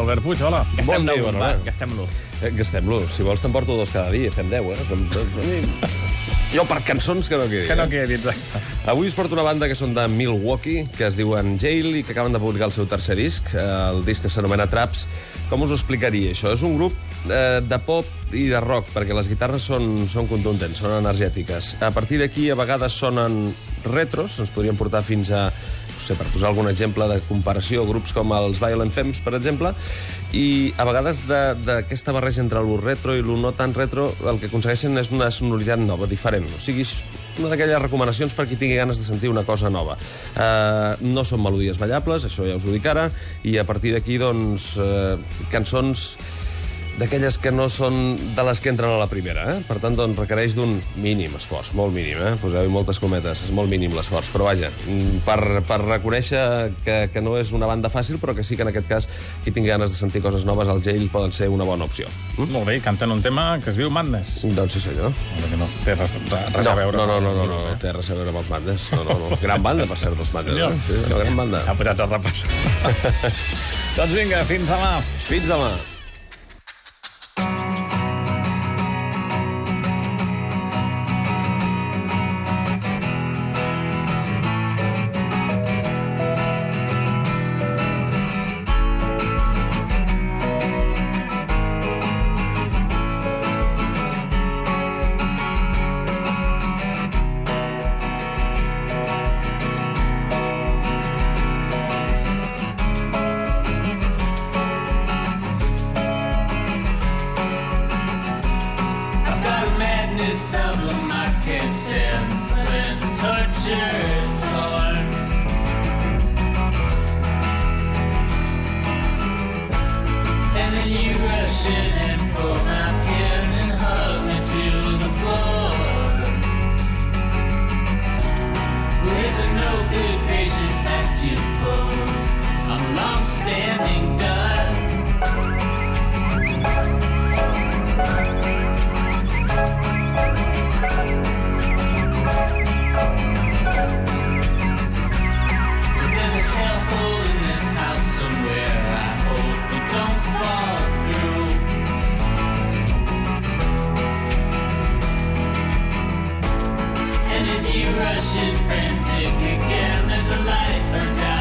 l'Albert Puig, hola. Bon Gastem-lo, va, Bernabé. gastem-lo. Eh, Gastem-lo. Si vols te'n porto dos cada dia. Fem 10, eh? Com- com- Jo per cançons que no quedi. Que no eh? quedi, exacte. Avui us porto una banda que són de Milwaukee, que es diuen Jail i que acaben de publicar el seu tercer disc. Eh, El disc que s'anomena Traps. Com us ho explicaria, això? És un grup eh, de pop i de rock, perquè les guitarres són, són contundents, són energètiques. A partir d'aquí, a vegades sonen retros, ens podrien portar fins a, no sé, per posar algun exemple de comparació, grups com els Violent Femmes, per exemple, i a vegades de- d'aquesta barreja entre lo retro i lo no tan retro, el que aconsegueixen és una sonoritat nova, diferent. O sigui, una d'aquelles recomanacions per qui tingui ganes de sentir una cosa nova. Uh, no són melodies ballables, això ja us ho dic ara, i a partir d'aquí, doncs, uh, cançons d'aquelles que no són de les que entren a la primera, eh? Per tant, doncs, requereix d'un mínim esforç, molt mínim, eh? Poseu-hi moltes cometes, és molt mínim l'esforç, però vaja, mm, per, per reconèixer que, que no és una banda fàcil, però que sí que en aquest cas, qui tingui ganes de sentir coses noves, al Jail poden ser una bona opció. Mm? Molt bé, canten un tema que es diu Madness. Doncs sí, senyor. Que no té res, res no, a veure. no, no, no, no, no, el no, grup, té res a veure amb els Mandes. No, no, no. Gran banda, per cert, els Mandes. Senyor. Eh? Sí, una gran banda. Ha posat a repassar. doncs vinga, fins demà. Fins demà. this emblem I can't stand. And then you rush in and pull my pin and hug me to the floor. No good patience pull. if you rush it frantic again, there's a light burns out.